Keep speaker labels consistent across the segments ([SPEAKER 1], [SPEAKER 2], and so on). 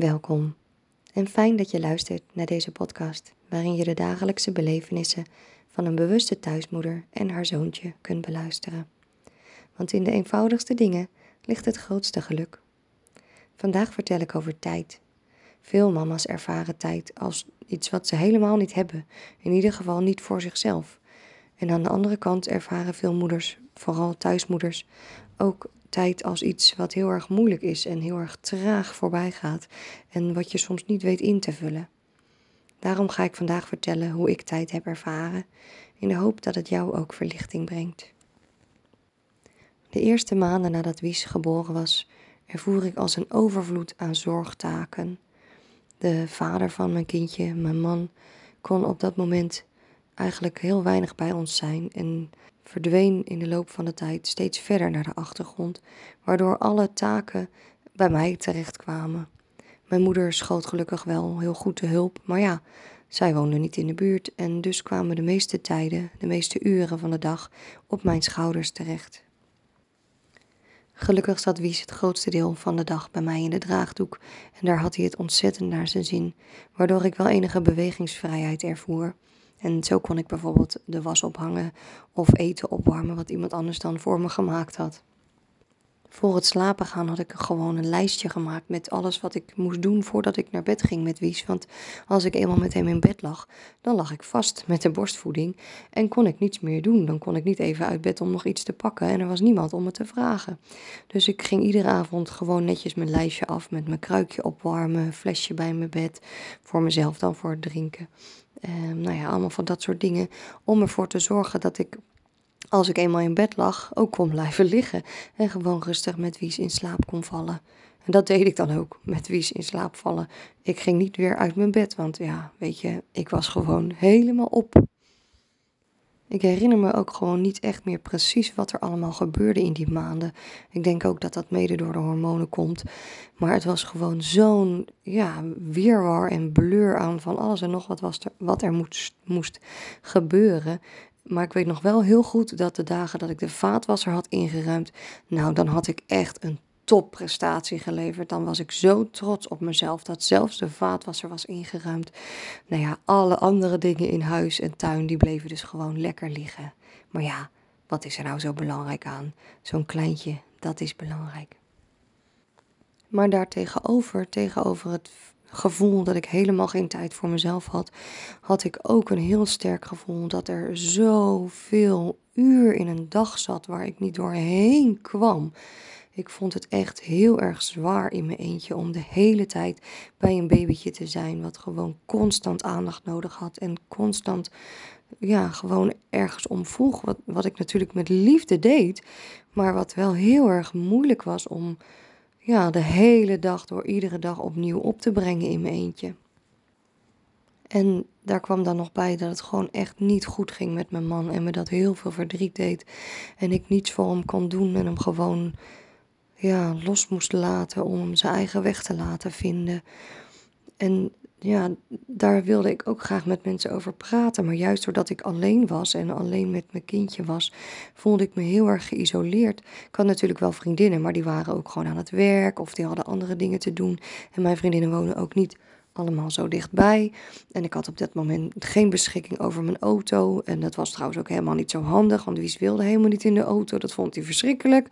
[SPEAKER 1] Welkom en fijn dat je luistert naar deze podcast, waarin je de dagelijkse belevenissen van een bewuste thuismoeder en haar zoontje kunt beluisteren. Want in de eenvoudigste dingen ligt het grootste geluk. Vandaag vertel ik over tijd. Veel mama's ervaren tijd als iets wat ze helemaal niet hebben, in ieder geval niet voor zichzelf. En aan de andere kant ervaren veel moeders, vooral thuismoeders, ook tijd als iets wat heel erg moeilijk is en heel erg traag voorbij gaat en wat je soms niet weet in te vullen. Daarom ga ik vandaag vertellen hoe ik tijd heb ervaren, in de hoop dat het jou ook verlichting brengt. De eerste maanden nadat Wies geboren was, ervoer ik als een overvloed aan zorgtaken. De vader van mijn kindje, mijn man, kon op dat moment eigenlijk heel weinig bij ons zijn en verdween in de loop van de tijd steeds verder naar de achtergrond, waardoor alle taken bij mij terechtkwamen. Mijn moeder schoot gelukkig wel heel goed te hulp, maar ja, zij woonde niet in de buurt en dus kwamen de meeste tijden, de meeste uren van de dag op mijn schouders terecht. Gelukkig zat Wies het grootste deel van de dag bij mij in de draagdoek en daar had hij het ontzettend naar zijn zin, waardoor ik wel enige bewegingsvrijheid ervoer. En zo kon ik bijvoorbeeld de was ophangen of eten opwarmen wat iemand anders dan voor me gemaakt had. Voor het slapen gaan had ik gewoon een lijstje gemaakt met alles wat ik moest doen voordat ik naar bed ging met Wies. Want als ik eenmaal met hem in bed lag, dan lag ik vast met de borstvoeding en kon ik niets meer doen. Dan kon ik niet even uit bed om nog iets te pakken en er was niemand om me te vragen. Dus ik ging iedere avond gewoon netjes mijn lijstje af met mijn kruikje opwarmen, flesje bij mijn bed, voor mezelf dan voor het drinken. Um, nou ja, allemaal van dat soort dingen. Om ervoor te zorgen dat ik, als ik eenmaal in bed lag, ook kon blijven liggen. En gewoon rustig met Wies in slaap kon vallen. En dat deed ik dan ook, met Wies in slaap vallen. Ik ging niet weer uit mijn bed, want ja, weet je, ik was gewoon helemaal op. Ik herinner me ook gewoon niet echt meer precies wat er allemaal gebeurde in die maanden. Ik denk ook dat dat mede door de hormonen komt. Maar het was gewoon zo'n ja, weerwar en blur aan van alles en nog wat, was er, wat er moest, moest gebeuren. Maar ik weet nog wel heel goed dat de dagen dat ik de vaatwasser had ingeruimd, nou dan had ik echt een topprestatie geleverd. Dan was ik zo trots op mezelf dat zelfs de vaatwasser was ingeruimd. Nou ja, alle andere dingen in huis en tuin die bleven dus gewoon lekker liggen. Maar ja, wat is er nou zo belangrijk aan? Zo'n kleintje, dat is belangrijk. Maar daartegenover, tegenover het gevoel dat ik helemaal geen tijd voor mezelf had, had ik ook een heel sterk gevoel dat er zoveel uur in een dag zat waar ik niet doorheen kwam. Ik vond het echt heel erg zwaar in mijn eentje om de hele tijd bij een babytje te zijn, wat gewoon constant aandacht nodig had en constant, ja, gewoon ergens om vroeg. Wat, wat ik natuurlijk met liefde deed, maar wat wel heel erg moeilijk was om, ja, de hele dag door iedere dag opnieuw op te brengen in mijn eentje. En daar kwam dan nog bij dat het gewoon echt niet goed ging met mijn man en me dat heel veel verdriet deed. En ik niets voor hem kon doen en hem gewoon ja, los moest laten om zijn eigen weg te laten vinden. En ja, daar wilde ik ook graag met mensen over praten. Maar juist doordat ik alleen was en alleen met mijn kindje was, voelde ik me heel erg geïsoleerd. Ik had natuurlijk wel vriendinnen, maar die waren ook gewoon aan het werk of die hadden andere dingen te doen. En mijn vriendinnen wonen ook niet allemaal zo dichtbij. En ik had op dat moment geen beschikking over mijn auto. En dat was trouwens ook helemaal niet zo handig, want Wies wilde helemaal niet in de auto. Dat vond hij verschrikkelijk.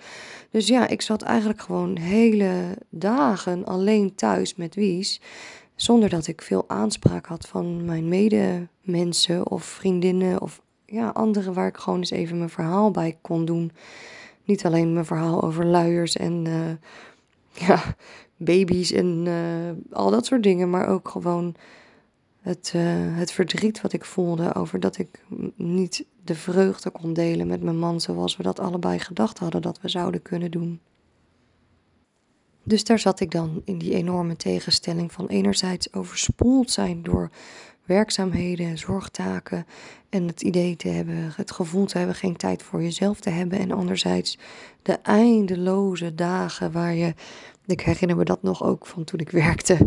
[SPEAKER 1] Dus ja, ik zat eigenlijk gewoon hele dagen alleen thuis met Wies. Zonder dat ik veel aanspraak had van mijn medemensen of vriendinnen of ja, anderen waar ik gewoon eens even mijn verhaal bij kon doen. Niet alleen mijn verhaal over luiers en uh, ja, baby's en uh, al dat soort dingen, maar ook gewoon het, uh, het verdriet wat ik voelde over dat ik niet de vreugde kon delen met mijn man zoals we dat allebei gedacht hadden dat we zouden kunnen doen. Dus daar zat ik dan in die enorme tegenstelling van enerzijds overspoeld zijn door werkzaamheden, zorgtaken en het idee te hebben, het gevoel te hebben geen tijd voor jezelf te hebben en anderzijds de eindeloze dagen waar je ik herinner me dat nog ook van toen ik werkte,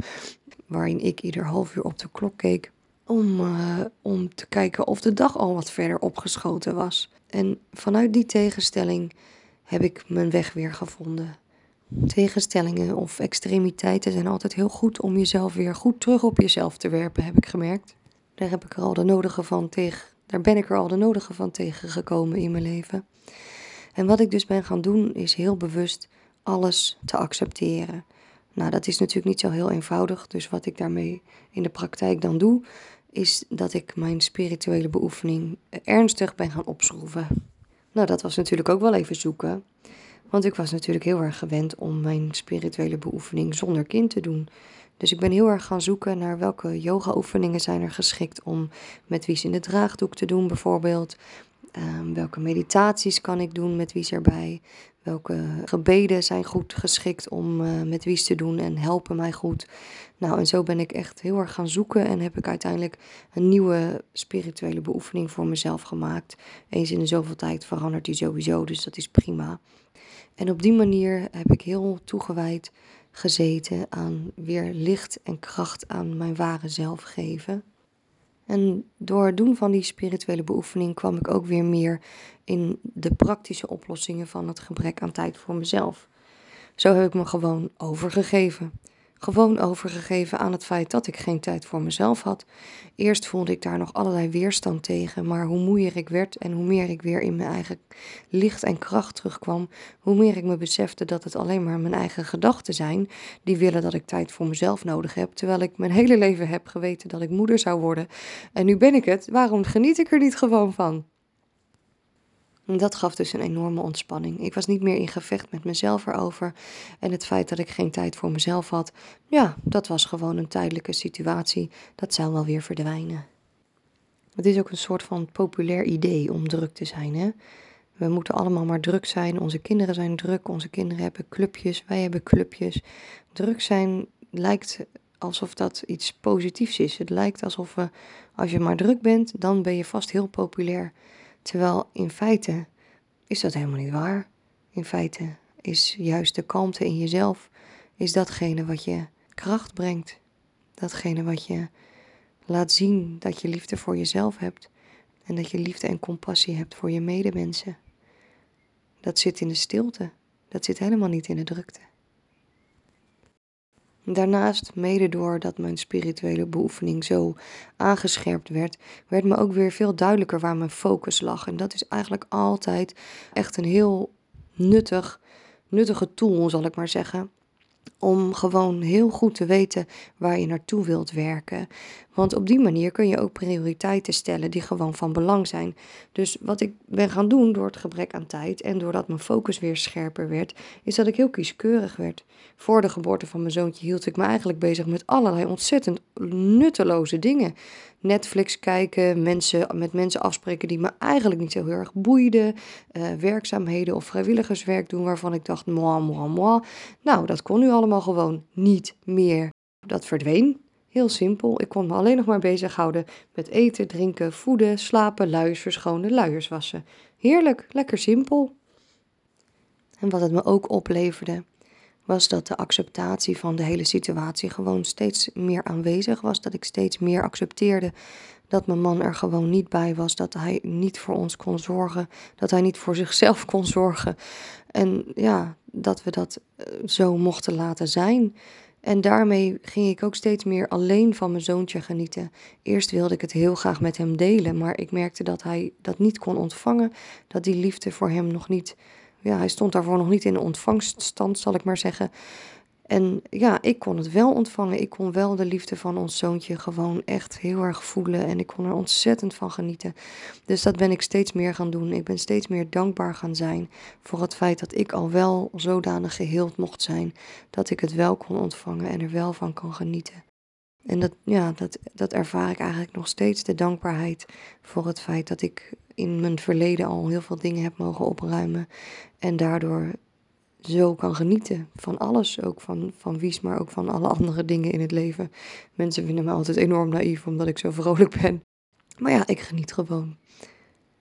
[SPEAKER 1] waarin ik ieder half uur op de klok keek om, uh, om te kijken of de dag al wat verder opgeschoten was. En vanuit die tegenstelling heb ik mijn weg weer gevonden. Tegenstellingen of extremiteiten zijn altijd heel goed om jezelf weer goed terug op jezelf te werpen, heb ik gemerkt. Daar heb ik er al de nodige van tegen, daar ben ik er al de nodige van tegengekomen in mijn leven. En wat ik dus ben gaan doen, is heel bewust alles te accepteren. Nou, dat is natuurlijk niet zo heel eenvoudig. Dus wat ik daarmee in de praktijk dan doe, is dat ik mijn spirituele beoefening ernstig ben gaan opschroeven. Nou, dat was natuurlijk ook wel even zoeken. Want ik was natuurlijk heel erg gewend om mijn spirituele beoefening zonder kind te doen. Dus ik ben heel erg gaan zoeken naar welke yoga-oefeningen zijn er geschikt om met wies in de draagdoek te doen, bijvoorbeeld. Um, welke meditaties kan ik doen met wies erbij? Welke gebeden zijn goed geschikt om uh, met wies te doen en helpen mij goed? Nou, en zo ben ik echt heel erg gaan zoeken en heb ik uiteindelijk een nieuwe spirituele beoefening voor mezelf gemaakt. Eens in de zoveel tijd verandert die sowieso, dus dat is prima. En op die manier heb ik heel toegewijd gezeten aan weer licht en kracht aan mijn ware zelf geven. En door het doen van die spirituele beoefening kwam ik ook weer meer in de praktische oplossingen van het gebrek aan tijd voor mezelf. Zo heb ik me gewoon overgegeven gewoon overgegeven aan het feit dat ik geen tijd voor mezelf had. Eerst voelde ik daar nog allerlei weerstand tegen, maar hoe moeier ik werd en hoe meer ik weer in mijn eigen licht en kracht terugkwam, hoe meer ik me besefte dat het alleen maar mijn eigen gedachten zijn die willen dat ik tijd voor mezelf nodig heb, terwijl ik mijn hele leven heb geweten dat ik moeder zou worden. En nu ben ik het, waarom geniet ik er niet gewoon van? En dat gaf dus een enorme ontspanning. Ik was niet meer in gevecht met mezelf erover. En het feit dat ik geen tijd voor mezelf had, ja, dat was gewoon een tijdelijke situatie. Dat zou wel weer verdwijnen. Het is ook een soort van populair idee om druk te zijn. Hè? We moeten allemaal maar druk zijn. Onze kinderen zijn druk. Onze kinderen hebben clubjes. Wij hebben clubjes. Druk zijn lijkt alsof dat iets positiefs is. Het lijkt alsof we, als je maar druk bent, dan ben je vast heel populair. Terwijl in feite is dat helemaal niet waar. In feite is juist de kalmte in jezelf, is datgene wat je kracht brengt. Datgene wat je laat zien dat je liefde voor jezelf hebt. En dat je liefde en compassie hebt voor je medemensen. Dat zit in de stilte. Dat zit helemaal niet in de drukte. Daarnaast, mede doordat mijn spirituele beoefening zo aangescherpt werd, werd me ook weer veel duidelijker waar mijn focus lag. En dat is eigenlijk altijd echt een heel nuttig, nuttige tool, zal ik maar zeggen om gewoon heel goed te weten waar je naartoe wilt werken. Want op die manier kun je ook prioriteiten stellen die gewoon van belang zijn. Dus wat ik ben gaan doen door het gebrek aan tijd en doordat mijn focus weer scherper werd, is dat ik heel kieskeurig werd. Voor de geboorte van mijn zoontje hield ik me eigenlijk bezig met allerlei ontzettend nutteloze dingen. Netflix kijken, mensen, met mensen afspreken die me eigenlijk niet zo heel erg boeiden, uh, werkzaamheden of vrijwilligerswerk doen waarvan ik dacht, moi, moi, moi. Nou, dat kon nu allemaal gewoon niet meer. Dat verdween. Heel simpel. Ik kon me alleen nog maar bezighouden met eten, drinken, voeden, slapen, luiers verschonen, luiers wassen. Heerlijk, lekker simpel. En wat het me ook opleverde, was dat de acceptatie van de hele situatie gewoon steeds meer aanwezig was. Dat ik steeds meer accepteerde dat mijn man er gewoon niet bij was. Dat hij niet voor ons kon zorgen. Dat hij niet voor zichzelf kon zorgen. En ja, dat we dat eh, zo mochten laten zijn. En daarmee ging ik ook steeds meer alleen van mijn zoontje genieten. Eerst wilde ik het heel graag met hem delen, maar ik merkte dat hij dat niet kon ontvangen. Dat die liefde voor hem nog niet ja, hij stond daarvoor nog niet in de ontvangststand, zal ik maar zeggen. En ja, ik kon het wel ontvangen. Ik kon wel de liefde van ons zoontje gewoon echt heel erg voelen. En ik kon er ontzettend van genieten. Dus dat ben ik steeds meer gaan doen. Ik ben steeds meer dankbaar gaan zijn voor het feit dat ik al wel zodanig geheeld mocht zijn. Dat ik het wel kon ontvangen en er wel van kan genieten. En dat, ja, dat, dat ervaar ik eigenlijk nog steeds de dankbaarheid voor het feit dat ik in mijn verleden al heel veel dingen heb mogen opruimen. En daardoor zo kan genieten van alles. Ook van, van Wies, maar ook van alle andere dingen in het leven. Mensen vinden me altijd enorm naïef omdat ik zo vrolijk ben. Maar ja, ik geniet gewoon.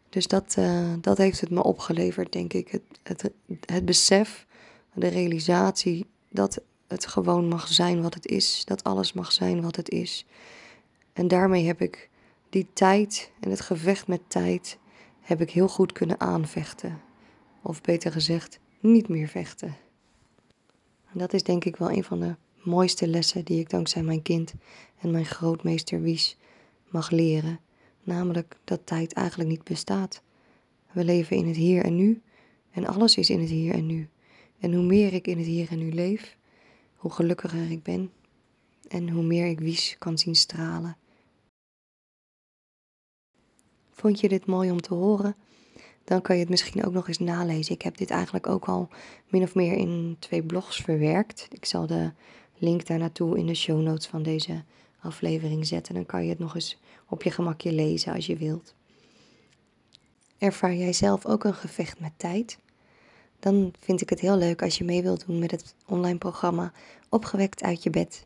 [SPEAKER 1] Dus dat, uh, dat heeft het me opgeleverd, denk ik. Het, het, het besef, de realisatie dat het gewoon mag zijn wat het is. Dat alles mag zijn wat het is. En daarmee heb ik die tijd en het gevecht met tijd heb ik heel goed kunnen aanvechten. Of beter gezegd, niet meer vechten. En dat is denk ik wel een van de mooiste lessen die ik dankzij mijn kind en mijn grootmeester Wies mag leren. Namelijk dat tijd eigenlijk niet bestaat. We leven in het hier en nu en alles is in het hier en nu. En hoe meer ik in het hier en nu leef, hoe gelukkiger ik ben en hoe meer ik Wies kan zien stralen. Vond je dit mooi om te horen? Dan kan je het misschien ook nog eens nalezen. Ik heb dit eigenlijk ook al min of meer in twee blogs verwerkt. Ik zal de link daar naartoe in de show notes van deze aflevering zetten. Dan kan je het nog eens op je gemakje lezen als je wilt. Ervaar jij zelf ook een gevecht met tijd? Dan vind ik het heel leuk als je mee wilt doen met het online programma Opgewekt uit je bed.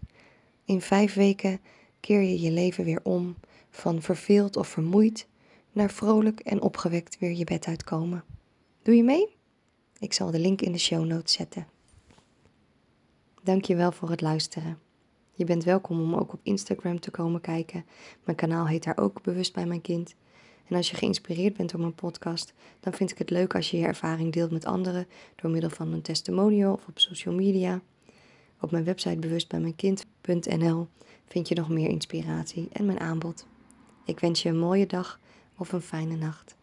[SPEAKER 1] In vijf weken keer je je leven weer om van verveeld of vermoeid naar vrolijk en opgewekt weer je bed uitkomen. Doe je mee? Ik zal de link in de show notes zetten. Dank je wel voor het luisteren. Je bent welkom om ook op Instagram te komen kijken. Mijn kanaal heet daar ook Bewust bij mijn kind. En als je geïnspireerd bent door mijn podcast, dan vind ik het leuk als je je ervaring deelt met anderen door middel van een testimonial of op social media. Op mijn website bewustbijmijnkind.nl vind je nog meer inspiratie en mijn aanbod. Ik wens je een mooie dag of een fijne nacht.